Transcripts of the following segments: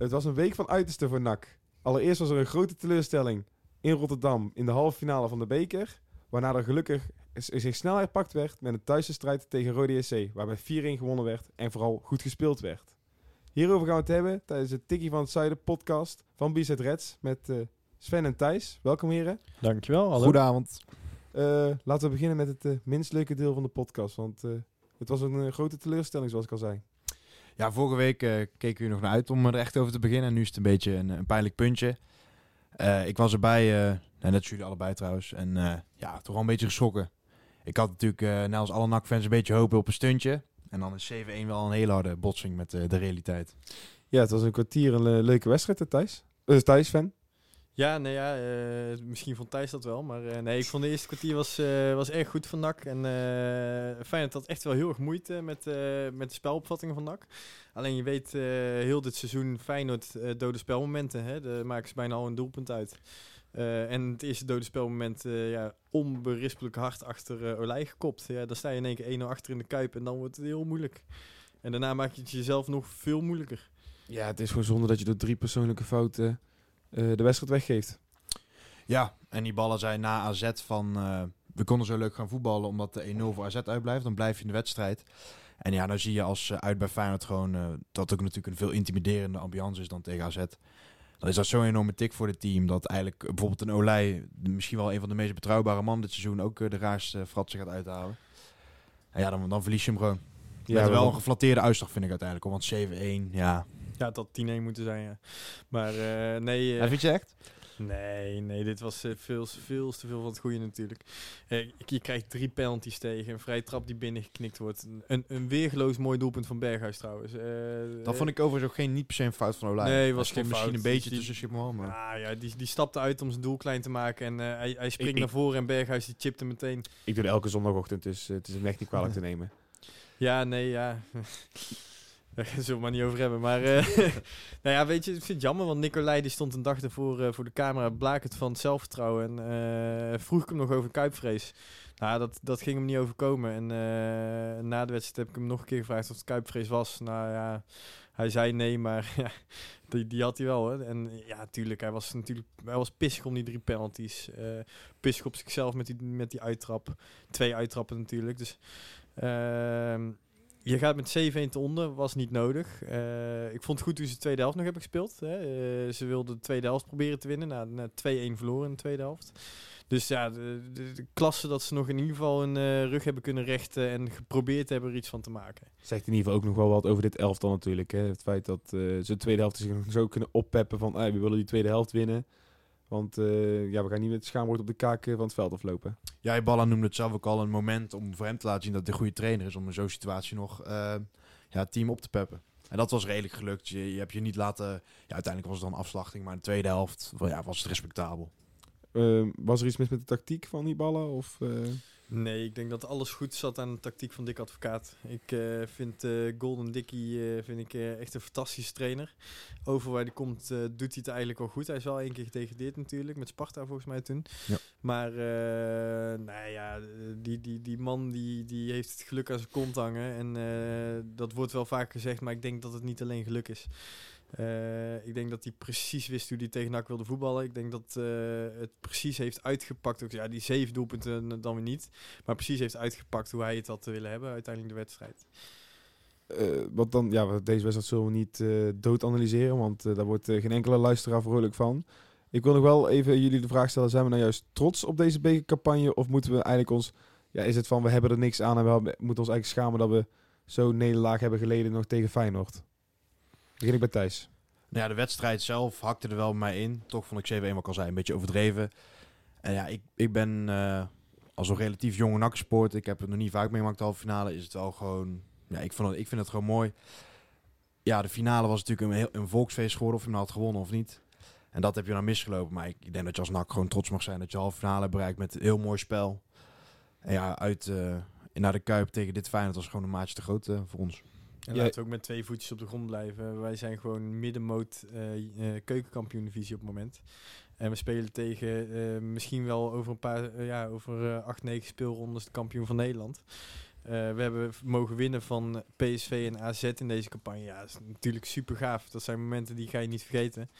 Het was een week van uiterste voor NAC. Allereerst was er een grote teleurstelling in Rotterdam in de halve finale van de beker. Waarna er gelukkig zich snel herpakt werd met een thuiswedstrijd tegen Rode SC. Waarbij 4-1 gewonnen werd en vooral goed gespeeld werd. Hierover gaan we het hebben tijdens de Tikkie van het Zuiden podcast van Bizet Reds met eh, Sven en Thijs. Welkom heren. Dankjewel. Hallo. Goedenavond. Eh, laten we beginnen met het eh, minst leuke deel van de podcast. Want eh, het was een grote teleurstelling zoals ik al zei. Ja, vorige week eh, keken we nog naar uit om er echt over te beginnen. En nu is het een beetje een, pijnlijk puntje. Eh, ik was erbij, eh, nou, net als jullie allebei trouwens. En ja, toch wel een beetje geschrokken. Ik had natuurlijk, eh net als alle NAC-fans, een beetje hopen op een stuntje. En dan is 7-1 wel een hele harde botsing met de realiteit. Ja, het was een kwartier een leuke wedstrijd, Thijs. Uh, Thijs, fan. Ja, nee, ja, eh, misschien vond Thijs dat wel. Maar eh, nee, ik vond de eerste kwartier was, eh, was erg goed van NAC. En eh Feyenoord had echt wel heel erg moeite met, met de spelopvattingen van NAC. Alleen je weet, heel dit seizoen Feyenoord dode spelmomenten. Hè, daar maken ze bijna al een doelpunt uit. En het eerste dode spelmoment, ja, onberispelijk hard achter uh, Olij gekopt. Ja, dan sta je in één keer 1-0 achter in de Kuip en dan wordt het heel moeilijk. En daarna maak je het jezelf nog veel moeilijker. Ja, het is gewoon zonde dat je door drie persoonlijke fouten de wedstrijd weggeeft. Ja, en die ballen zijn na AZ van... eh, we konden zo leuk gaan voetballen omdat de 1-0 voor AZ uitblijft. Dan blijf je in de wedstrijd. En ja, dan zie je als eh, uit bij Feyenoord gewoon... eh, dat ook natuurlijk een veel intimiderende ambiance is dan tegen AZ. Dan is dat zo'n enorme tik voor het team. Dat eigenlijk eh, bijvoorbeeld een Olij... misschien wel een van de meest betrouwbare mannen dit seizoen... ook eh, de raarste fratsen gaat uithalen. En ja, dan, dan verlies je hem gewoon. Ja, maar wel een geflatteerde uitslag vind ik uiteindelijk. hoor, Want 7-1, ja. Ja, het had 10-1 moeten zijn, ja. Maar eh, nee... eh, ja. Vind je echt? Nee, nee, dit was eh, veel, veel te veel van het goede natuurlijk. Eh, je krijgt drie penalties tegen, een vrije trap die binnengeknikt wordt. Een, een weergeloos mooi doelpunt van Berghuis trouwens. Eh, Dat vond ik overigens ook geen, niet per se een fout van Olij. Nee, was geen misschien fout. een beetje Die- tussen Schip en Wal, maar... Ah, ja, die, die stapte uit om zijn doel klein te maken en eh, hij, hij springt Ik- naar voren en Berghuis die chipte meteen. Ik doe het elke zondagochtend, dus het is hem echt niet kwalijk te nemen. Ja, nee, ja. Daar zullen we het maar niet over hebben. Maar eh, nou ja, weet je, ik vind het jammer, want Nicolai die stond een dag ervoor eh, voor de camera, blakend van het zelfvertrouwen. En eh, vroeg ik hem nog over kuipvrees. Nou, dat, dat ging hem niet overkomen. En na de wedstrijd heb ik hem nog een keer gevraagd of het kuipvrees was. Nou ja, hij zei nee, maar ja, die, die had hij wel. Hè. En ja, tuurlijk, hij was natuurlijk hij was pissig om die drie penalties. eh pissig op zichzelf met die, met die uittrap. Twee uittrappen natuurlijk. Dus ehm, je gaat met 7-1 te onder, was niet nodig. Eh, ik vond het goed hoe ze de tweede helft nog hebben gespeeld. Hè. Eh, ze wilden de tweede helft proberen te winnen. Na, na 2-1 verloren in de tweede helft. Dus ja, de, klasse dat ze nog in ieder geval een eh, rug hebben kunnen rechten en geprobeerd hebben er iets van te maken. Zegt in ieder geval ook nog wel wat over dit elftal natuurlijk. Hè. Het feit dat ze de tweede helft zich zo kunnen oppeppen van "Ah, we willen die tweede helft winnen. Want eh, ja, we gaan niet met schaamwoord op de kaak eh, van het veld aflopen. Ja, Balla noemde het zelf ook al een moment om voor hem te laten zien dat hij een goede trainer is. Om in zo'n situatie nog eh, ja, het team op te peppen. En dat was redelijk gelukt. Je, je hebt je niet laten... Ja, uiteindelijk was het dan afslachting. Maar in de tweede helft ja, was het respectabel. Eh, was er iets mis met de tactiek van die ballen? Of, Nee, ik denk dat alles goed zat aan de tactiek van Dick Advocaat. Ik eh, vind eh, Golden Dickie eh, vind ik, echt een fantastische trainer. Over waar hij komt doet hij het eigenlijk wel goed. Hij is wel één keer gedegradeerd natuurlijk, met Sparta volgens mij toen. Ja. Maar nou ja, die, die, die man die, die heeft het geluk aan zijn kont hangen. En dat wordt wel vaak gezegd, maar ik denk dat het niet alleen geluk is. Eh, ik denk dat hij precies wist hoe hij tegen NAC wilde voetballen. Ik denk dat eh, het precies heeft uitgepakt. Ook, ja, die zeven doelpunten eh, dan weer niet. Maar precies heeft uitgepakt hoe hij het had willen hebben uiteindelijk de wedstrijd. wat dan, ja, deze wedstrijd zullen we niet dood analyseren, want daar wordt geen enkele luisteraar vrolijk van. Ik wil nog wel even jullie de vraag stellen, zijn we nou juist trots op deze bekercampagne? Of moeten we eigenlijk ons, ja, is het van we hebben er niks aan en we moeten ons eigenlijk schamen dat we zo'n nederlaag hebben geleden nog tegen Feyenoord? Begin ik bij Thijs. Nou ja, de wedstrijd zelf hakte er wel mij in. Toch vond ik 7-1 wat ik al zei, een beetje overdreven. En ja, ik, ik ben eh, als een relatief jonge naksport. Ik heb het nog niet vaak meegemaakt, de halve finale. Is het wel gewoon... Ja, ik, vond ik vind het gewoon mooi. ja, de finale was natuurlijk een, heel, een volksfeest geworden. Of je nou had gewonnen of niet. En dat heb je dan misgelopen. Maar ik, denk dat je als NAC gewoon trots mag zijn dat je halve finale bereikt met een heel mooi spel. En ja, uit eh, naar de Kuip tegen dit Feyenoord was gewoon een maatje te groot eh, voor ons. En Ja. laten we ook met twee voetjes op de grond blijven. Wij zijn gewoon middenmoot eh eh, keukenkampioen divisie op het moment. En we spelen tegen eh, misschien wel over een paar, ja, over acht, negen speelrondes de kampioen van Nederland. We hebben mogen winnen van PSV en AZ in deze campagne. Ja, dat is natuurlijk super gaaf. Dat zijn momenten die ga je niet vergeten.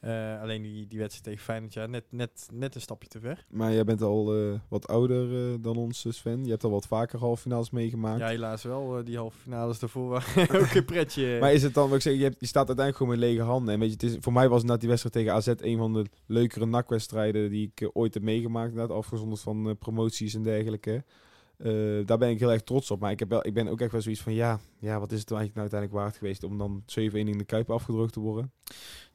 Eh, alleen die, die wedstrijd tegen Feyenoord, ja, net, net, net een stapje te ver. Maar jij bent al eh, wat ouder eh, dan ons, eh, Sven. Je hebt al wat vaker halve finales meegemaakt. Ja, helaas wel. die halve finales daarvoor waren ook een pretje. Maar is het dan, wat ik zeg, je, hebt, je staat uiteindelijk gewoon met lege handen. En weet je, het is, voor mij was inderdaad die wedstrijd tegen AZ een van de leukere NAC-wedstrijden die ik ooit heb meegemaakt. Inderdaad, afgezonderd van promoties en dergelijke. Daar ben ik heel erg trots op. Maar ik, heb wel, ik ben ook echt wel zoiets van, ja, ja wat is het eigenlijk nou uiteindelijk waard geweest om dan 7-1 in de Kuip afgedrukt te worden?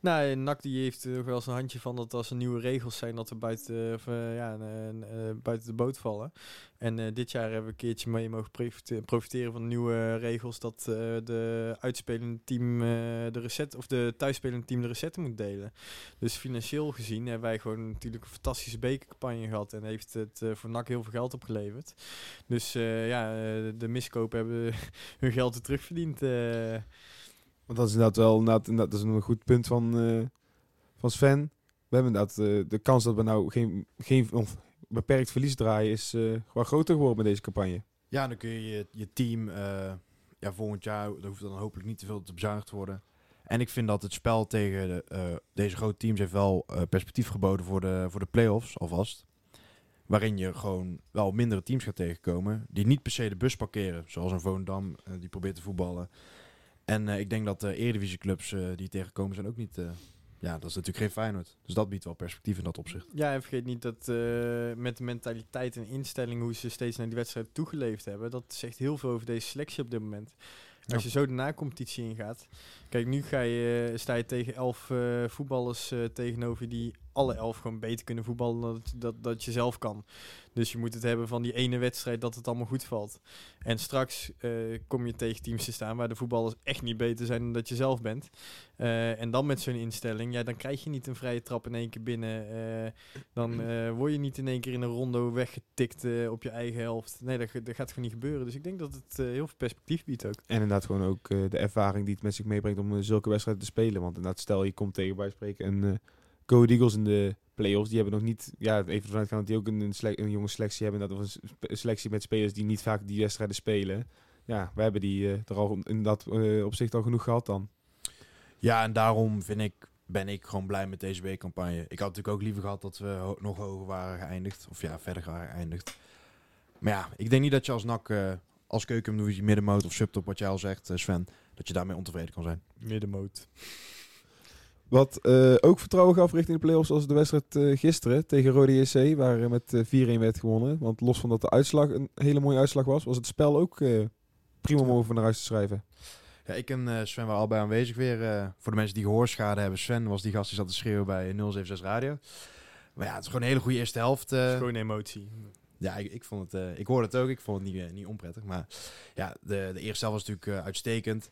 Nou, en NAC die heeft er wel eens een handje van dat als er nieuwe regels zijn, dat we buiten, of, eh, ja, eh, eh, buiten de boot vallen. En eh, dit jaar hebben we een keertje mee mogen profite- profiteren van de nieuwe regels dat eh, de uitspelende team eh, de reset of de thuisspelende team de recetten moet delen. Dus financieel gezien hebben wij gewoon natuurlijk een fantastische bekercampagne gehad en heeft het eh, voor NAC heel veel geld opgeleverd. Dus eh, ja, eh, de miskopen hebben hun geld er terugverdiend. Eh. Want dat is inderdaad wel inderdaad, dat is een goed punt van, eh, van Sven. We hebben inderdaad eh, de kans dat we nou geen, geen of beperkt verlies draaien is eh gewoon groter geworden met deze campagne. Ja, dan kun je je, je team eh, ja, volgend jaar, daar hoeft dan hopelijk niet te veel te bezuinigd worden. En ik vind dat het spel tegen de, eh, deze grote teams heeft wel eh, perspectief geboden voor de, voor de play-offs alvast. Waarin je gewoon wel mindere teams gaat tegenkomen. Die niet per se de bus parkeren. Zoals een Volendam eh, die probeert te voetballen. En eh, ik denk dat de eredivisieclubs eh die tegenkomen zijn ook niet... eh, ja, dat is natuurlijk geen Feyenoord. Dus dat biedt wel perspectief in dat opzicht. Ja, en vergeet niet dat met de mentaliteit en instelling hoe ze steeds naar die wedstrijd toegeleefd hebben, dat zegt heel veel over deze selectie op dit moment. Als je zo de na-competitie ingaat. Kijk, nu ga je, sta je tegen elf voetballers tegenover die alle elf gewoon beter kunnen voetballen dan dat, dat, dat je zelf kan. Dus je moet het hebben van die ene wedstrijd dat het allemaal goed valt. En straks eh, kom je tegen teams te staan waar de voetballers echt niet beter zijn dan dat je zelf bent. Eh, en dan met zo'n instelling, ja, dan krijg je niet een vrije trap in één keer binnen. Eh, dan word je niet in één keer in een rondo weggetikt op je eigen helft. Nee, dat, dat gaat gewoon niet gebeuren. Dus ik denk dat het heel veel perspectief biedt ook. En inderdaad gewoon ook de ervaring die het met zich meebrengt om zulke wedstrijden te spelen. Want inderdaad, stel je komt tegen bij spreken een Go Ahead Eagles in de play-offs. Die hebben nog niet, ja, even vanuit gaan dat die ook een, een, sele- een jonge selectie hebben. Dat of een selectie met spelers die niet vaak die wedstrijden spelen. Ja, we hebben die eh, er al in dat eh, opzicht al genoeg gehad dan. Ja, en daarom vind ik, ben ik gewoon blij met deze weekcampagne. Ik had natuurlijk ook liever gehad dat we ho- nog hoger waren geëindigd. Of ja, verder waren geëindigd. Maar ja, ik denk niet dat je als NAC, eh, als keukendivisie middenmoot of subtop, wat jij al zegt, Sven, dat je daarmee ontevreden kan zijn. Middenmoot. Wat eh, ook vertrouwen gaf richting de play-offs was de wedstrijd eh, gisteren tegen Rode JC, waar eh, met eh, 4-1 werd gewonnen. Want los van dat de uitslag een hele mooie uitslag was, was het spel ook eh, prima om over naar huis te schrijven. Ja, ik en eh, Sven waren allebei aanwezig weer. eh, voor de mensen die gehoorschade hebben, Sven was die gast die zat te schreeuwen bij 076 Radio. Maar ja, het is gewoon een hele goede eerste helft. Het is eh. gewoon emotie. Ja, ik, ik vond het, eh, ik hoorde het ook. Ik vond het niet, niet onprettig. Maar ja, de, de eerste helft was natuurlijk eh, uitstekend.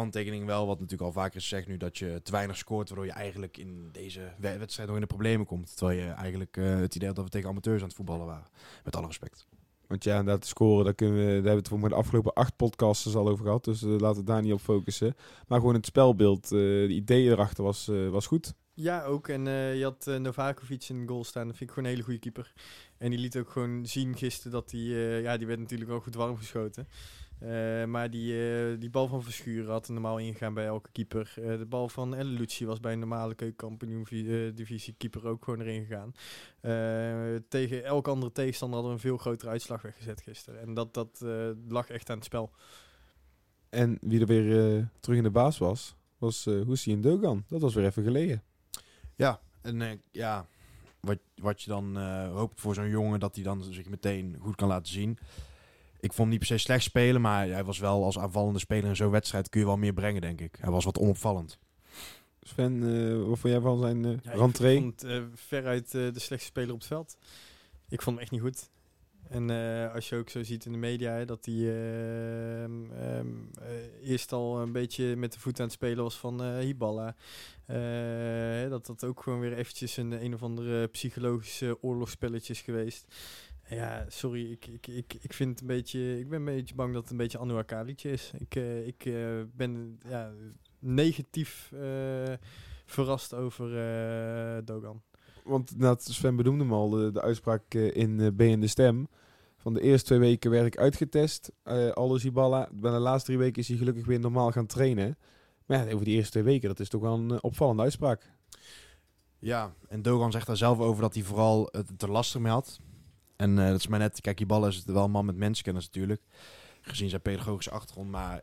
Kanttekening wel, wat natuurlijk al vaker is gezegd nu, dat je te weinig scoort, waardoor je eigenlijk in deze we- wedstrijd nog in de problemen komt. Terwijl je eigenlijk eh, het idee had dat we tegen amateurs aan het voetballen waren. Met alle respect. Want ja, inderdaad, de scoren, daar, kunnen we, daar hebben we het voor de afgelopen acht podcasts al over gehad. Dus eh, laten we daar niet op focussen. Maar gewoon het spelbeeld, eh de idee erachter was, eh, was goed. Ja, ook. En eh, je had Novakovic in de goal staan. Dat vind ik gewoon een hele goede keeper. En die liet ook gewoon zien gisteren dat hij... eh, ja, die werd natuurlijk wel goed warm geschoten. Eh, maar die, eh, die bal van Verschuren had er normaal ingegaan bij elke keeper. Eh, de bal van El Lucci was bij een normale keukenkampioen-divisie keeper ook gewoon erin gegaan. Eh, tegen elke andere tegenstander hadden we een veel grotere uitslag weggezet gisteren. En dat, dat eh, lag echt aan het spel. En wie er weer eh, terug in de baas was, was eh Hoesie en Dogan. Dat was weer even geleden. Ja, en ja, wat, wat je dan eh, hoopt voor zo'n jongen, dat hij dan zich meteen goed kan laten zien. Ik vond hem niet per se slecht spelen, maar hij was wel als aanvallende speler in zo'n wedstrijd kun je wel meer brengen, denk ik. Hij was wat onopvallend. Sven, eh, wat vond jij van zijn eh Ja, ik vond het eh, veruit eh, de slechtste speler op het veld. Ik vond hem echt niet goed. En eh, als je ook zo ziet in de media hè, dat hij ehm, ehm, eh, eerst al een beetje met de voet aan het spelen was van eh Hiballa. Eh, dat dat ook gewoon weer eventjes een een of andere psychologische oorlogsspelletje is geweest. En Ja, sorry, ik, ik, ik, ik vind het een beetje, ik ben een beetje bang dat het een beetje Anu Akalietje is. Ik, eh, ik eh, ben ja, negatief eh, verrast over eh, Dogan. Want inderdaad, Sven benoemde hem al, de, de uitspraak in B in de Stem. Van de eerste twee weken werd ik uitgetest, eh Aldo Ziballa. Bij de laatste drie weken is hij gelukkig weer normaal gaan trainen. Maar ja, over die eerste twee weken, dat is toch wel een opvallende uitspraak. Ja, en Dogan zegt daar zelf over dat hij vooral het er lastig mee had. En eh, dat is maar net, kijk, die ballen is wel een man met menskennis natuurlijk. Gezien zijn pedagogische achtergrond. Maar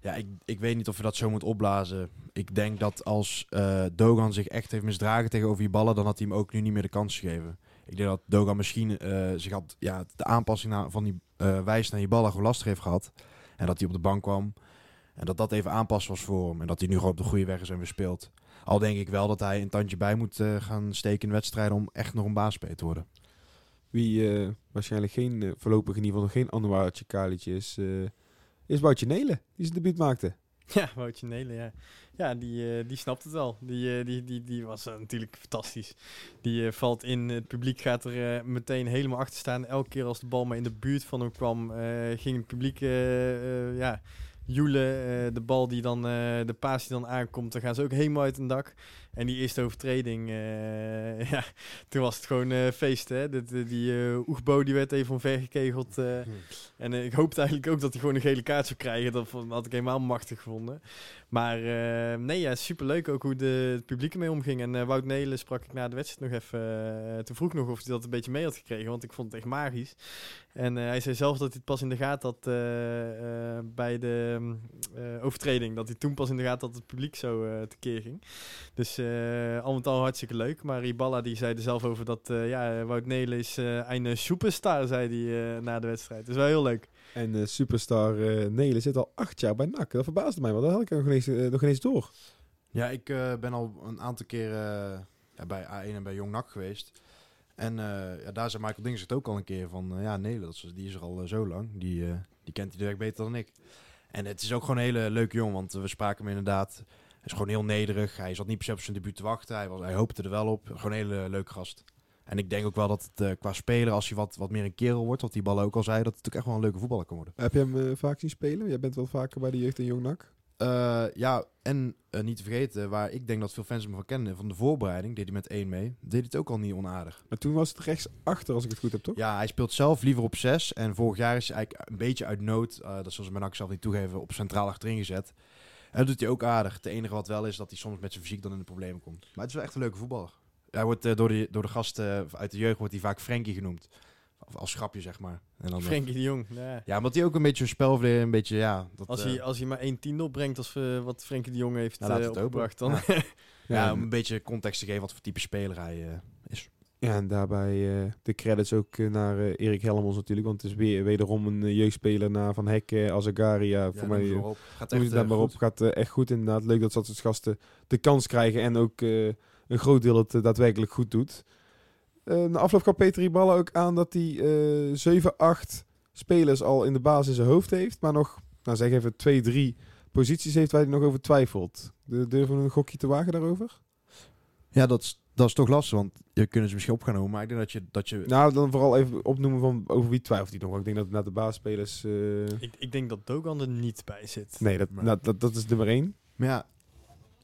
ja, ik, ik weet niet of je dat zo moet opblazen. Ik denk dat als eh, Dogan zich echt heeft misdragen tegenover die ballen, dan had hij hem ook nu niet meer de kans gegeven. Ik denk dat Dogan misschien eh, zich had, ja, de aanpassing van die eh wijs naar die ballen gewoon lastig heeft gehad. En dat hij op de bank kwam. En dat dat even aanpassen was voor hem. En dat hij nu gewoon op de goede weg is en weer speelt. Al denk ik wel dat hij een tandje bij moet gaan steken in wedstrijden om echt nog een baasspeler te worden. Wie eh, waarschijnlijk geen, eh, voorlopig in ieder geval nog geen Anouartje Kalietje is, eh, is Woutje Nelen, die zijn debuut maakte. Ja, Woutje Nelen, ja. Ja, die, die snapt het wel. Die, die, die, die was natuurlijk fantastisch. Die valt in, het publiek gaat er meteen helemaal achter staan. Elke keer als de bal maar in de buurt van hem kwam, ging het publiek ja, joelen. De bal die dan, de paas die dan aankomt, dan gaan ze ook helemaal uit een dak. En die eerste overtreding, eh, ja, toen was het gewoon eh, feest, hè. Dat, die die eh, Oegbo, die werd even omvergekegeld. eh en eh, ik hoopte eigenlijk ook dat hij gewoon een gele kaart zou krijgen. Dat had ik helemaal machtig gevonden. Maar eh, nee, ja, superleuk ook hoe de, het publiek ermee omging. En eh, Wout Nelen sprak ik na de wedstrijd nog even. eh, toen vroeg nog of hij dat een beetje mee had gekregen, want ik vond het echt magisch. En eh, hij zei zelf dat hij het pas in de gaten had eh, eh, bij de mm, eh, overtreding. Dat hij toen pas in de gaten had dat het publiek zo eh tekeer ging. Dus eh, al met al hartstikke leuk. Maar Iballa die zei er zelf over dat eh, ja, Wout Nelen is eh, een superstar, zei hij eh, na de wedstrijd. Dat is wel heel leuk. En eh, superstar eh Nelen zit al acht jaar bij NAC. Dat verbaasde mij, want dat had ik nog ineens, eh, nog ineens door. Ja, ik eh, ben al een aantal keer eh, ja, bij A1 en bij Jong NAC geweest. En eh, ja, daar zei Michael Dings het ook al een keer van... eh, ja, nee, dat is, die is er al eh, zo lang. Die, eh, die kent hij weg beter dan ik. En het is ook gewoon een hele leuke jongen, want eh, we spraken hem inderdaad... Hij is gewoon heel nederig. Hij zat niet per se op zijn debuut te wachten. Hij, was, hij hoopte er wel op. Gewoon een hele leuke gast. En ik denk ook wel dat het eh, qua speler, als hij wat, wat meer een kerel wordt... wat die ballen ook al zei, dat het ook echt wel een leuke voetballer kan worden. Heb je hem eh, vaak zien spelen? Jij bent wel vaker bij de jeugd in Jong NAC. Eh, ja, en niet te vergeten, waar ik denk dat veel fans hem van kennen, van de voorbereiding, deed hij met één mee, deed het ook al niet onaardig. Maar toen was het rechts achter, als ik het goed heb, toch? Ja, hij speelt zelf liever op zes. En vorig jaar is hij eigenlijk een beetje uit nood, dat zullen ze mijn zelf niet toegeven, op centraal achterin gezet. En dat doet hij ook aardig. Het enige wat wel is, dat hij soms met zijn fysiek dan in de problemen komt. Maar het is wel echt een leuke voetballer. Hij wordt eh, door, de, door de gasten uit de jeugd wordt hij vaak Frenkie genoemd. Of als grapje, zeg maar. En dan, Frenkie de Jong. Ja. Ja, omdat hij ook een beetje een spelverdeler, een beetje, ja... Dat, Als, eh, hij, als hij maar één tiende opbrengt als eh, wat Frenkie de Jong heeft Nou, eh, opgebracht, dan... Ja. Ja, om een beetje context te geven wat voor type speler hij eh. Ja, en daarbij eh, de credits ook eh, naar eh, Erik Helmons natuurlijk. Want het is weer wederom een jeugdspeler naar Van Hek, uh, Azagaria. voor mij Gaat echt het daar maar op. Gaat echt goed inderdaad. Leuk dat dat soort gasten de kans krijgen. En ook eh, een groot deel het daadwerkelijk goed doet. Eh na afloop gaf Peter Iballa ook aan dat hij eh 7, 8 spelers al in de basis in zijn hoofd heeft. Maar nog, nou zeg even, 2, 3 posities heeft waar hij nog over twijfelt. De- Durven we een gokje te wagen daarover? Ja, dat is, dat is toch lastig, want je kunt ze misschien op gaan noemen. Maar ik denk dat je... Dat je Nou, dan vooral even opnoemen van over wie twijfelt hij nog. Ik denk dat na de basisspelers... eh, ik, ik denk dat Dogan er niet bij zit. nee, dat, Maar- nou, dat, dat is nummer 1. maar ja,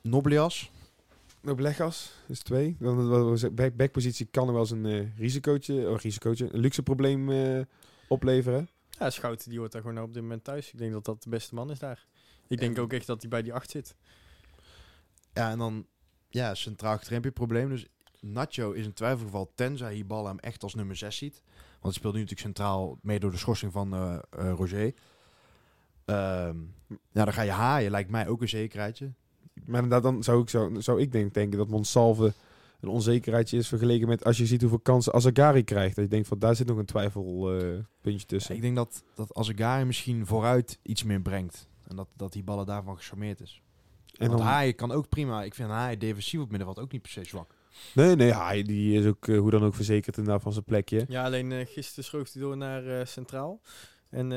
Noblias. Noblegas is 2. Dan wat we zeggen, back, backpositie kan er wel eens een eh risicootje, oh, risicootje, een luxe probleem eh, opleveren. Ja, Schouten die hoort daar gewoon op dit moment thuis. Ik denk dat dat de beste man is daar. Ik denk En- ook echt dat hij bij die acht zit. Ja, en dan... Ja, centraal achterin heb probleem. Dus Nacho is een twijfelgeval, tenzij Hiballa hem echt als nummer 6 ziet. Want hij speelt nu natuurlijk centraal mee door de schorsing van eh, eh, Roger. Ehm, ja, dan ga je haaien, lijkt mij ook een zekerheidje. Maar inderdaad, dan zou ik, zo, zou ik denk, denken dat Monsalve een onzekerheidje is vergeleken met als je ziet hoeveel kansen Azagari krijgt. Dat je denkt van daar zit nog een twijfelpuntje tussen. Ik denk dat, dat Azegari misschien vooruit iets meer brengt. En dat, dat die ballen daarvan gecharmeerd is. En Want dan, Haaien kan ook prima. Ik vind Haaien defensief op middenveld ook niet per se zwak. Nee, nee, hij, die is ook eh, hoe dan ook verzekerd inderdaad van zijn plekje. Ja, alleen eh, gisteren schoof hij door naar eh, Centraal. En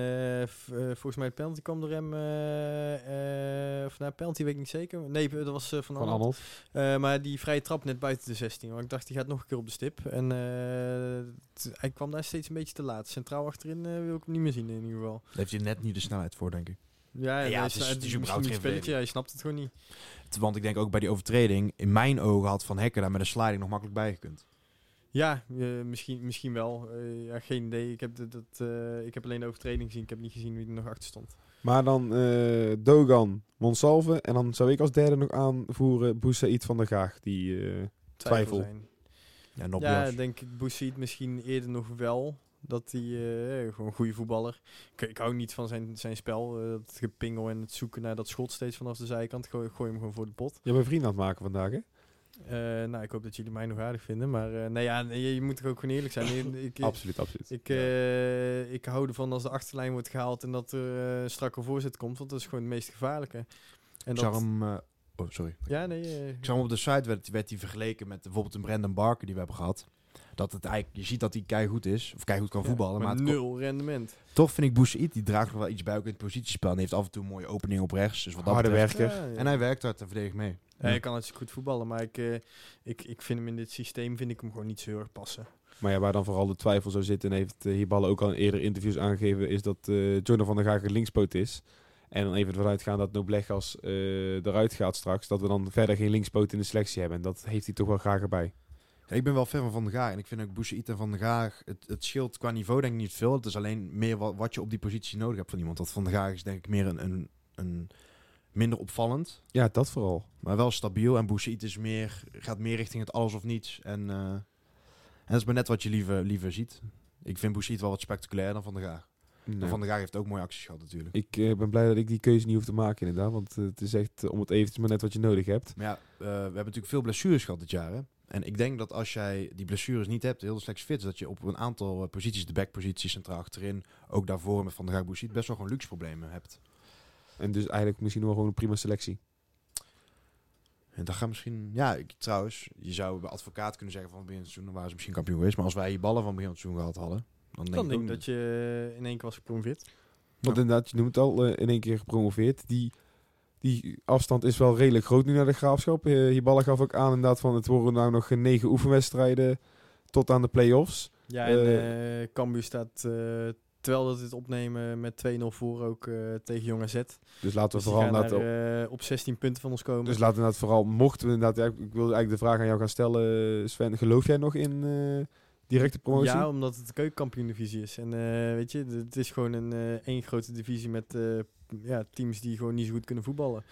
volgens mij penalty kwam door hem. eh, eh, of nou, penalty weet ik niet zeker. Nee, dat was van, Van Arnold. Eh, maar die vrije trap net buiten de 16. Want ik dacht, die gaat nog een keer op de stip. En eh, hij kwam daar steeds een beetje te laat. Centraal achterin wil ik hem niet meer zien in ieder geval. Daar heeft hij net niet de snelheid voor, denk ik. Ja, Ja, hij het is- het is spelletje. Hij snapt het gewoon niet. Het- Want ik denk ook bij die overtreding, in mijn ogen had Van Hekken daar met een sliding nog makkelijk bij gekund. Ja, eh, misschien, misschien wel. Eh, ja, geen idee. Ik heb, de, dat, eh, ik heb alleen de overtreding gezien. Ik heb niet gezien wie er nog achter stond. Maar dan eh, Dogan, Monsalve. En dan zou ik als derde nog aanvoeren Boussaïd van der Gaag. Die, eh, Twijfel. zijn. Ja, Ja, denk ik Boussaïd misschien eerder nog wel. Dat hij eh, gewoon een goede voetballer. Ik, ik hou niet van zijn, zijn spel. eh, het gepingel en het zoeken naar dat schot steeds vanaf de zijkant. Gooi, gooi hem gewoon voor de pot. je bent vriend aan het maken vandaag, hè? Eh, nou, ik hoop dat jullie mij nog aardig vinden. Maar eh nee, ja, je, je moet toch ook gewoon eerlijk zijn. Ik- ik, absoluut, absoluut. Ik, ik hou ervan als de achterlijn wordt gehaald en dat er een strakke voorzet komt. Want dat is gewoon het meest gevaarlijke. En dat, hem... oh, sorry. Ja, nee. Ik zag hem op de site, werd, werd hij vergeleken met bijvoorbeeld een Brandon Barker die we hebben gehad. Dat het eigenlijk, je ziet dat hij keigoed is, of keigoed kan ja, voetballen. Maar het nul rendement. toch vind ik Boussaïd, die draagt nog wel iets bij ook in het positiespel. En heeft af en toe een mooie opening op rechts. Dus wat dat Harde betreft- werker. Ja, ja. En hij werkt hard en verdedigt mee. Ja, hij kan hartstikke goed voetballen, maar ik, eh, ik, ik vind hem in dit systeem vind ik hem gewoon niet zo heel erg passen. Maar ja, waar dan vooral de twijfel zou zitten, en heeft uh, Hierballen ook al in eerdere interviews aangegeven, is dat eh Jordan van der Gaag een linkspoot is. En dan even ervan uitgaan dat Noblegas eh eruit gaat straks, dat we dan verder geen linkspoot in de selectie hebben. En dat heeft hij toch wel graag erbij. Ja, ik ben wel fan van Van der Gaag. En ik vind ook Boussaïd en Van der Gaag, het, het scheelt qua niveau denk ik niet veel. Het is alleen meer wat, wat je op die positie nodig hebt van iemand. Dat Van der Gaag is denk ik meer een, een, een minder opvallend. Ja, dat vooral. Maar wel stabiel. En Boussaïd is meer, gaat meer richting het alles of niets. En, eh, en dat is maar net wat je liever, liever ziet. Ik vind Boussaïd wel wat spectaculair dan Van der Gaag. Van der Gaag heeft ook mooie acties gehad natuurlijk. ik eh, ben blij dat ik die keuze niet hoef te maken inderdaad. Want eh, het is echt eh, om het eventjes maar net wat je nodig hebt. Maar ja, we hebben natuurlijk veel blessures gehad dit jaar. Hè? En ik denk dat als jij die blessures niet hebt, heel slecht fit, dat je op een aantal posities, de backpositie, centraal achterin, ook daarvoor met Van der Gaag Boussaïd, best wel gewoon luxe problemen hebt. En dus eigenlijk misschien wel gewoon een prima selectie. En dat gaat misschien... Ja, ik, trouwens, je zou bij advocaat kunnen zeggen van begin het seizoen, dan waren ze misschien kampioen geweest. Maar als wij die ballen van begin het seizoen gehad hadden, dan denk Dan ik denk ook ik dat je in één keer was gepromoveerd. Want Ja. inderdaad, je noemt het al, eh, in één keer gepromoveerd. Die, die afstand is wel redelijk groot nu naar de graafschap. Eh Hierballen gaf ook aan inderdaad van het worden nou nog negen oefenwedstrijden tot aan de play-offs. Ja, en eh Cambuur staat, eh, terwijl dat dit opnemen, met 2-0 voor ook eh, tegen Jong AZ. Dus laten we Dus vooral eh, op 16 punten van ons komen. Dus laten we inderdaad vooral, mochten we inderdaad... ja, ik wil eigenlijk de vraag aan jou gaan stellen, Sven. Geloof jij nog in eh, directe promotie? Ja, omdat het de keukenkampioen-divisie is. En eh, weet je, het is gewoon een eh, één grote divisie met eh, ja, teams die gewoon niet zo goed kunnen voetballen.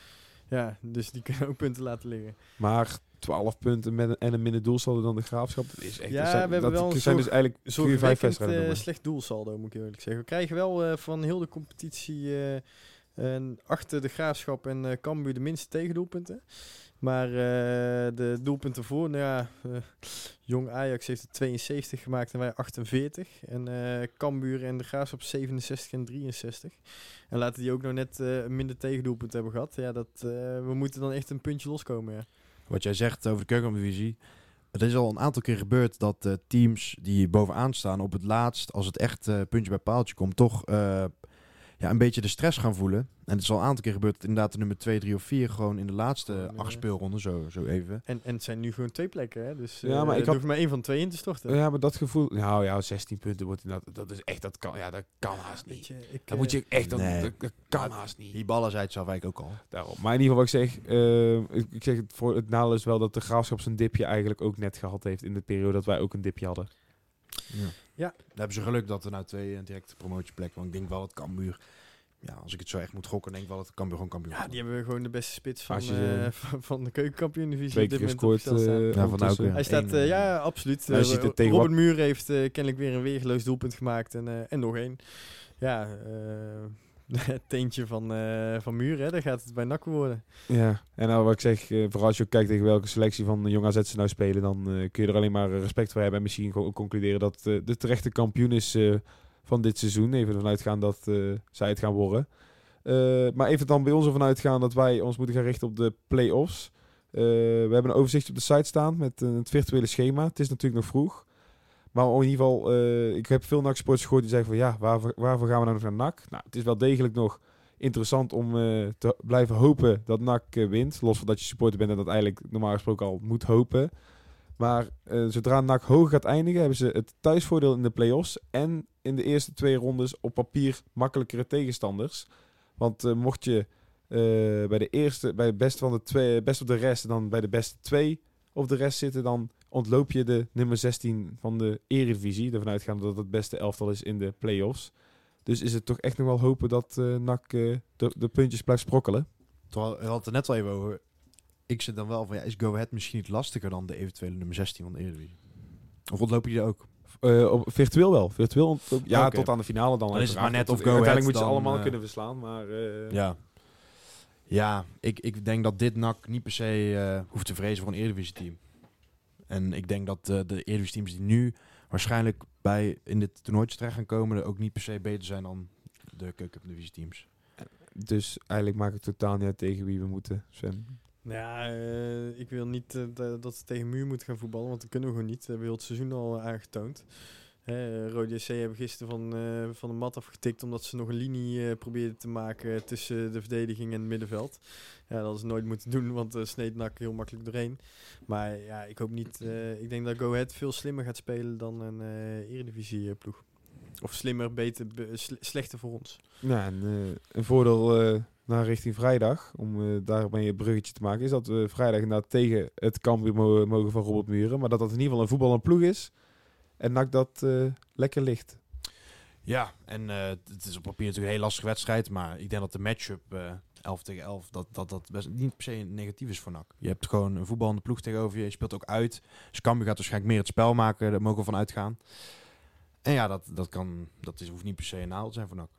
Ja, dus die kunnen ook punten laten liggen. Maar 12 punten met een, en een minder doelsaldo dan de graafschap. Dat is echt, Ja, dat we hebben dat wel een zijn dus eigenlijk vier, vijf wedstrijden. slecht doelsaldo, moet ik eerlijk zeggen. We krijgen wel van heel de competitie en achter de Graafschap en eh Cambuur de minste tegendoelpunten. Maar eh, de doelpunten voor, nou ja, eh, Jong Ajax heeft er 72 gemaakt en wij 48. En eh Cambuur en de Graafschap 67 en 63. En laten die ook nog net minder tegendoelpunt hebben gehad. Ja, dat, we moeten dan echt een puntje loskomen. Wat jij zegt over de keukendivisie. Het is al een aantal keer gebeurd dat teams die bovenaan staan op het laatst, als het echt puntje bij paaltje komt, toch ja, een beetje de stress gaan voelen. En het is al een aantal keer gebeurd inderdaad de nummer 2, 3 of 4 gewoon in de laatste eh, acht speelronden, zo, zo even. En, en het zijn nu gewoon twee plekken, hè. Dus Ja, maar maar ik had- hoef maar één van twee in te storten. Ja, maar dat gevoel... Nou ja, 16 punten wordt inderdaad... Dat is echt... Dat kan, ja, dat kan haast niet. je, ik, Dat moet eh, je echt... Dat, Nee. dat, dat kan haast niet. Die ballen zei het zelf eigenlijk ook al. Daarom. Maar in ieder geval wat ik zeg... eh, ik, ik zeg het, voor het nadeel is wel dat de Graafschap zijn dipje eigenlijk ook net gehad heeft... in de periode dat wij ook een dipje hadden. Ja. Ja. Dan hebben ze geluk dat er nou twee eh, directe promotieplekken. Want ik denk wel dat Cambuur... Ja, als ik het zo echt moet gokken, denk ik wel dat Cambuur gewoon kampioen Ja, die hebben gewoon de beste spits van, je, eh, van, van de keukenkampioen-divisie. Twee op dit keer gescoord. staan. eh, Ja, van. Auken. Hij staat, ja, absoluut. hij ziet het tegen Robert wat- Muur heeft kennelijk weer een weergeloos doelpunt gemaakt en, eh, en nog één. Ja, teentje van, eh, van Muur, hè, daar gaat het bij NAC worden. Ja, en nou wat ik zeg, eh, vooral als je kijkt tegen welke selectie van Jong AZ ze nou spelen, dan eh, kun je er alleen maar respect voor hebben. En misschien concluderen dat de terechte kampioen is van dit seizoen. Even ervan uitgaan dat zij het gaan worden. Maar even dan bij ons ervan uitgaan dat wij ons moeten gaan richten op de play-offs. We hebben een overzicht op de site staan met het virtuele schema. Het is natuurlijk nog vroeg. Maar in ieder geval, eh, ik heb veel NAC-sporters gehoord die zeggen van ja, waarvoor, waarvoor gaan we nou nog naar NAC? Nou, het is wel degelijk nog interessant om eh, te blijven hopen dat NAC eh, wint. Los van dat je supporter bent en dat eigenlijk normaal gesproken al moet hopen. Maar zodra NAC hoger gaat eindigen, hebben ze het thuisvoordeel in de play-offs. En in de eerste twee rondes op papier makkelijkere tegenstanders. Want mocht je bij de eerste, bij het beste van de twee, best op de rest dan bij de beste twee op de rest zitten, dan ontloop je de nummer 16 van de Eredivisie. Ervan uitgaande dat het het beste elftal is in de play-offs. Dus is het toch echt nog wel hopen dat eh NAC eh, de, de puntjes blijft sprokkelen. Terwijl, we hadden het net al even over. Ik zit dan wel van, ja, is Go Ahead misschien niet lastiger dan de eventuele nummer 16 van de Eredivisie? Of ontlopen die er ook? Eh, op, virtueel wel. Virtueel ontloop- ja, tot aan de finale dan. Dan is het maar net of Go Uiteindelijk Ahead moet je ze allemaal kunnen verslaan. Maar Ja. Ja, ik, ik denk dat dit NAC niet per se hoeft te vrezen voor een Eredivisie-team. En ik denk dat eh, de Eredivisie-teams die nu waarschijnlijk bij in dit toernooitje terecht gaan komen... er ook niet per se beter zijn dan de keukendivisie-teams. Dus eigenlijk maakt het totaal niet uit tegen wie we moeten, Sven. Nou ja, eh, ik wil niet eh, da- dat ze tegen muur moeten gaan voetballen, want dat kunnen we gewoon niet. Dat hebben we heel het seizoen al aangetoond. Eh, Rode JC hebben gisteren van, eh, van de mat afgetikt omdat ze nog een linie eh, probeerden te maken tussen de verdediging en het middenveld. Ja, dat is nooit moeten doen, want uh, sneed NAC heel makkelijk doorheen. Maar ja, ik hoop niet. ik denk dat Go Ahead veel slimmer gaat spelen dan een Eredivisie ploeg. Of slimmer, beter, be- sle- slechter voor ons. Ja, en eh, een voordeel naar richting vrijdag, om daarmee een bruggetje te maken, is dat we vrijdag inderdaad tegen het mo- mogen van Robert Muren. Maar dat dat in ieder geval een voetbal en ploeg is. En NAC dat eh, lekker ligt. Ja, en eh, het is op papier natuurlijk een heel lastige wedstrijd. Maar ik denk dat de matchup eh 11 tegen 11, dat dat, dat best niet per se negatief is voor NAC. Je hebt gewoon een voetballende ploeg tegenover je. Je speelt ook uit. Dus Cambuur gaat waarschijnlijk meer het spel maken. Daar mogen we van uitgaan. En ja, dat, dat, kan, dat is, hoeft niet per se een te zijn voor NAC.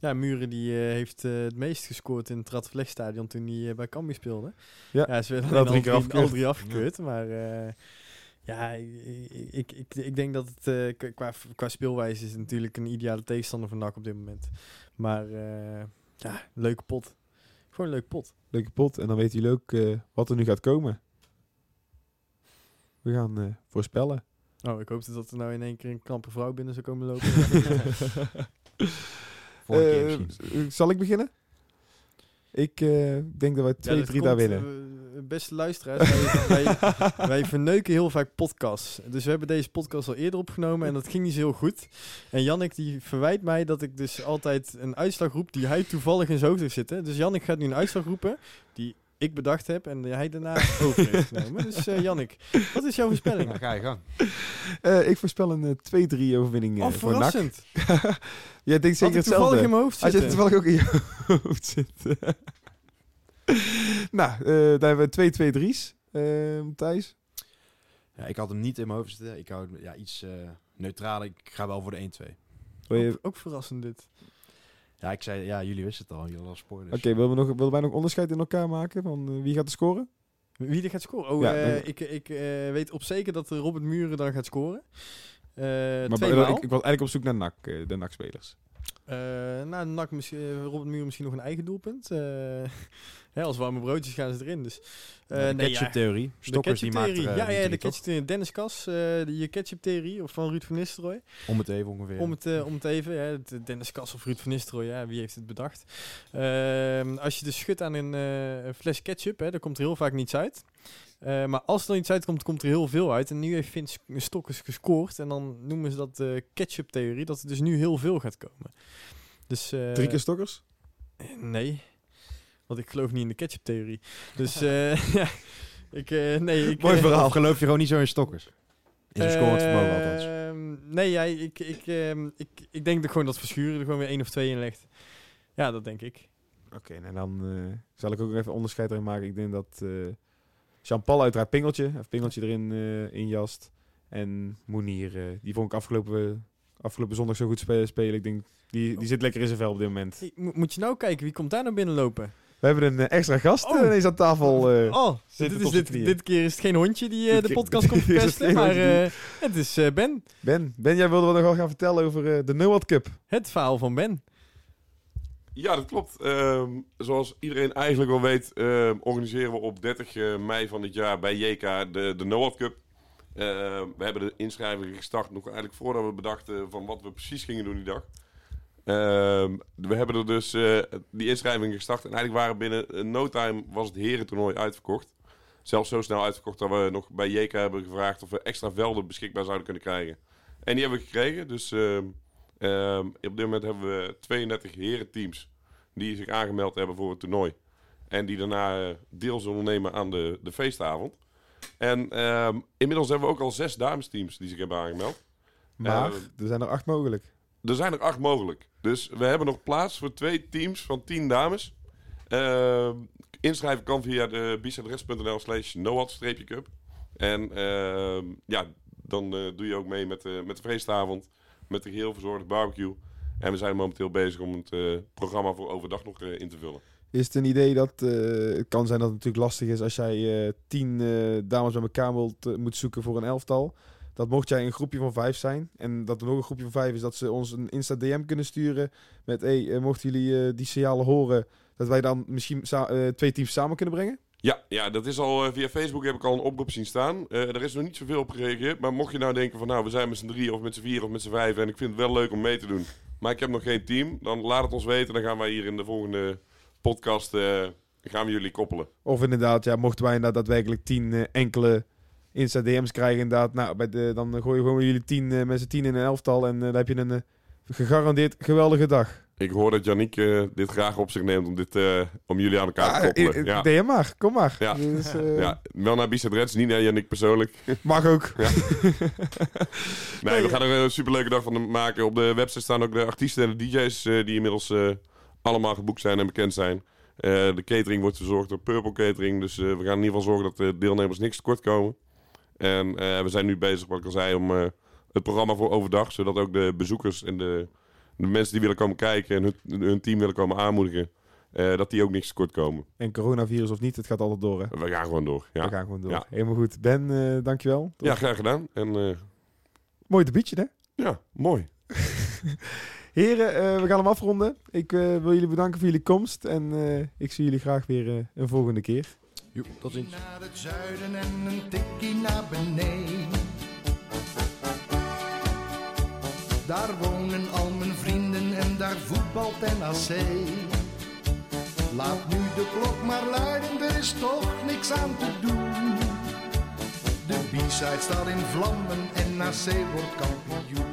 Ja, Muren die eh, heeft eh, het meest gescoord in het Radverlegstadion toen hij eh, bij Cambuur speelde. Ja, ze werden drie al keer drie, al afgekeurd. drie afgekeurd. Maar eh, ja, ik, ik, ik, denk dat het eh, qua, qua speelwijze is natuurlijk een ideale tegenstander voor NAC op dit moment. Maar eh, ja, leuke pot. Gewoon een leuke pot. Leuke pot. En dan weten jullie ook eh, wat er nu gaat komen. We gaan eh, voorspellen. Oh, ik hoopte dat er nou in één keer een knappe vrouw binnen zou komen lopen. Zal ik beginnen? Ik eh, denk dat wij 2-3 Ja, dat daar winnen. Beste luisteraars, wij, wij, wij verneuken heel vaak podcasts. Dus we hebben deze podcast al eerder opgenomen en dat ging niet zo heel goed. En Jannik die verwijt mij dat ik dus altijd een uitslag roep die hij toevallig in zijn hoofd heeft zitten. Dus Jannik gaat nu een uitslag roepen die ik bedacht heb en hij daarna over heeft genomen. Dus eh Jannik, wat is jouw voorspelling? Nou, ga je gang. Eh, ik voorspel een eh, 2-3 overwinning Oh, voor NAC. verrassend. Jij denkt zeker hetzelfde. in mijn hoofd Als je toevallig ook in je hoofd zit. nou, eh, daar hebben we 2-2-3's. Eh, Thijs? Ja, ik had hem niet in mijn hoofd zitten. Ik hou ja, iets eh neutraler. Ik ga wel voor de 1-2. Wil je- Ook, ook verrassend dit. Ja, ik zei, ja, jullie wisten het al. Jullie hadden al spoilers. Oké, willen, we nog, willen wij nog onderscheid in elkaar maken van eh, wie gaat er scoren? Wie er gaat scoren? Oh, Ja, eh, ik, ik eh, weet op zeker dat Robert Muren dan gaat scoren. Eh maar twee ik, maal. ik was eigenlijk op zoek naar NAC, de NAC-spelers. Eh, nou, NAC misschien, eh, Robert Muren misschien nog een eigen doelpunt. Eh, hè, als warme broodjes gaan ze erin. Dus, eh, de nee, ja, ketchup-theorie. de Stokkers die eh, ja, ja, de ketchup-theorie. Dennis Kas, de, je ketchup-theorie of van Ruud van Nistelrooy. Om het even ongeveer. Om, het, om het even, ja, Dennis Kas of Ruud van Nistelrooy, ja, wie heeft het bedacht? Ehm, als je dus schudt aan een fles ketchup, hè, dan komt er heel vaak niets uit. Eh, maar als er iets uitkomt, komt er heel veel uit. En nu heeft Vince Stokkers gescoord. En dan noemen ze dat de ketchup-theorie, dat er dus nu heel veel gaat komen. Dus, eh, Drie keer stokkers? Nee, want ik geloof niet in de ketchup-theorie. Dus eh, ja, ik, eh, nee, ik... Mooi verhaal. Of geloof je gewoon niet zo in Stokkers? In zijn scorend vermogen althans. Ehm, Nee, ja, ik, ik, ehm, ik, ik denk dat gewoon dat Verschuren er gewoon weer één of twee in legt. Ja, dat denk ik. Oké, en dan eh, zal ik ook even onderscheid erin maken. Ik denk dat eh Jean-Paul uiteraard Pingeltje, even Pingeltje erin eh injast. En Moenier, eh, die vond ik afgelopen, afgelopen zondag zo goed spelen. spelen. Ik denk, die, die zit lekker in zijn vel op dit moment. Mo- moet je nou kijken, wie komt daar nou binnenlopen? We hebben een eh, extra gast Oh. eh, ineens aan tafel. eh. oh, zit dit, is dit, dit keer is het geen hondje die de keer- podcast komt verpesten, geen maar eh, het is eh, Ben. Ben, Ben, jij wilde wat nog wel gaan vertellen over de Noord Cup. Het verhaal van Ben. Ja, dat klopt. Ehm, zoals iedereen eigenlijk wel weet, ehm, organiseren we op 30 eh, mei van dit jaar bij JK de, de NOAD Cup. Ehm, we hebben de inschrijving gestart nog eigenlijk voordat we bedachten van wat we precies gingen doen die dag. We hebben er dus eh, die inschrijving gestart en eigenlijk waren binnen eh, no time was het herentoernooi uitverkocht. Zelfs zo snel uitverkocht dat we nog bij JK hebben gevraagd of we extra velden beschikbaar zouden kunnen krijgen. En die hebben we gekregen, dus ehm, ehm, op dit moment hebben we 32 herenteams die zich aangemeld hebben voor het toernooi. En die daarna eh, deel zullen nemen aan de, de feestavond. En ehm, inmiddels hebben we ook al zes damesteams die zich hebben aangemeld. Maar Eh, er zijn er acht mogelijk. Er zijn er acht mogelijk. Dus we hebben nog plaats voor twee teams van tien dames. Ehm, inschrijven kan via de bicedres.nl slash noad-cup. En ehm, ja, dan eh, doe je ook mee met, de met de feestavond. Met de geheel verzorgde barbecue. En we zijn momenteel bezig om het eh, programma voor overdag nog eh, in te vullen. Is het een idee dat eh, het kan zijn dat het natuurlijk lastig is als jij tien dames bij elkaar wilt, moet zoeken voor een elftal. Dat mocht jij een groepje van vijf zijn en dat er nog een groepje van vijf is, dat ze ons een Insta DM kunnen sturen met hey, mochten jullie die signalen horen, dat wij dan misschien twee teams samen kunnen brengen? Ja, ja, dat is al eh, via Facebook heb ik al een oproep zien staan. Eh, er is nog niet zoveel op gereageerd. Maar mocht je nou denken van nou, we zijn met z'n drie of met z'n vier of met z'n vijf en ik vind het wel leuk om mee te doen. Maar ik heb nog geen team. Dan laat het ons weten. Dan gaan wij hier in de volgende podcast eh, gaan we jullie koppelen. Of inderdaad, ja, mochten wij inderdaad daadwerkelijk tien eh, enkele Insta DM's krijgen, inderdaad, nou, bij de, dan gooi je gewoon jullie tien met z'n tien in een elftal en dan heb je een gegarandeerd geweldige dag. Ik hoor dat Yannick eh, dit graag op zich neemt om, dit, eh, om jullie aan elkaar te koppelen. eh, Ja, DM maar, kom maar. Ja. Dus, eh, ja, wel naar Bicep Reds, niet naar Yannick persoonlijk. Mag ook. Nee, we gaan er een superleuke dag van maken. Op de website staan ook de artiesten en de DJ's die inmiddels allemaal geboekt zijn en bekend zijn. De catering wordt verzorgd door Purple Catering. Dus we gaan in ieder geval zorgen dat de deelnemers niks tekort komen. En we zijn nu bezig, wat ik al zei, om het programma voor overdag. Zodat ook de bezoekers en de, de mensen die willen komen kijken en hun, hun team willen komen aanmoedigen. eh, dat die ook niks tekort komen. En coronavirus of niet, het gaat altijd door. Hè? We gaan gewoon door. Ja, We gaan gewoon door. Ja. Helemaal goed. Ben, eh, dankjewel. ja graag gedaan. En eh, Mooi debietje, hè? ja, mooi. Heren, eh, we gaan hem afronden. Ik eh, wil jullie bedanken voor jullie komst. En eh, ik zie jullie graag weer eh, een volgende keer. Joep, tot ziens. Naar het zuiden en een tikkie naar beneden. Daar wonen al daar voetbalt NAC. Laat nu de klok maar luiden, er is toch niks aan te doen. De B-side staat in vlammen en NAC wordt kampioen.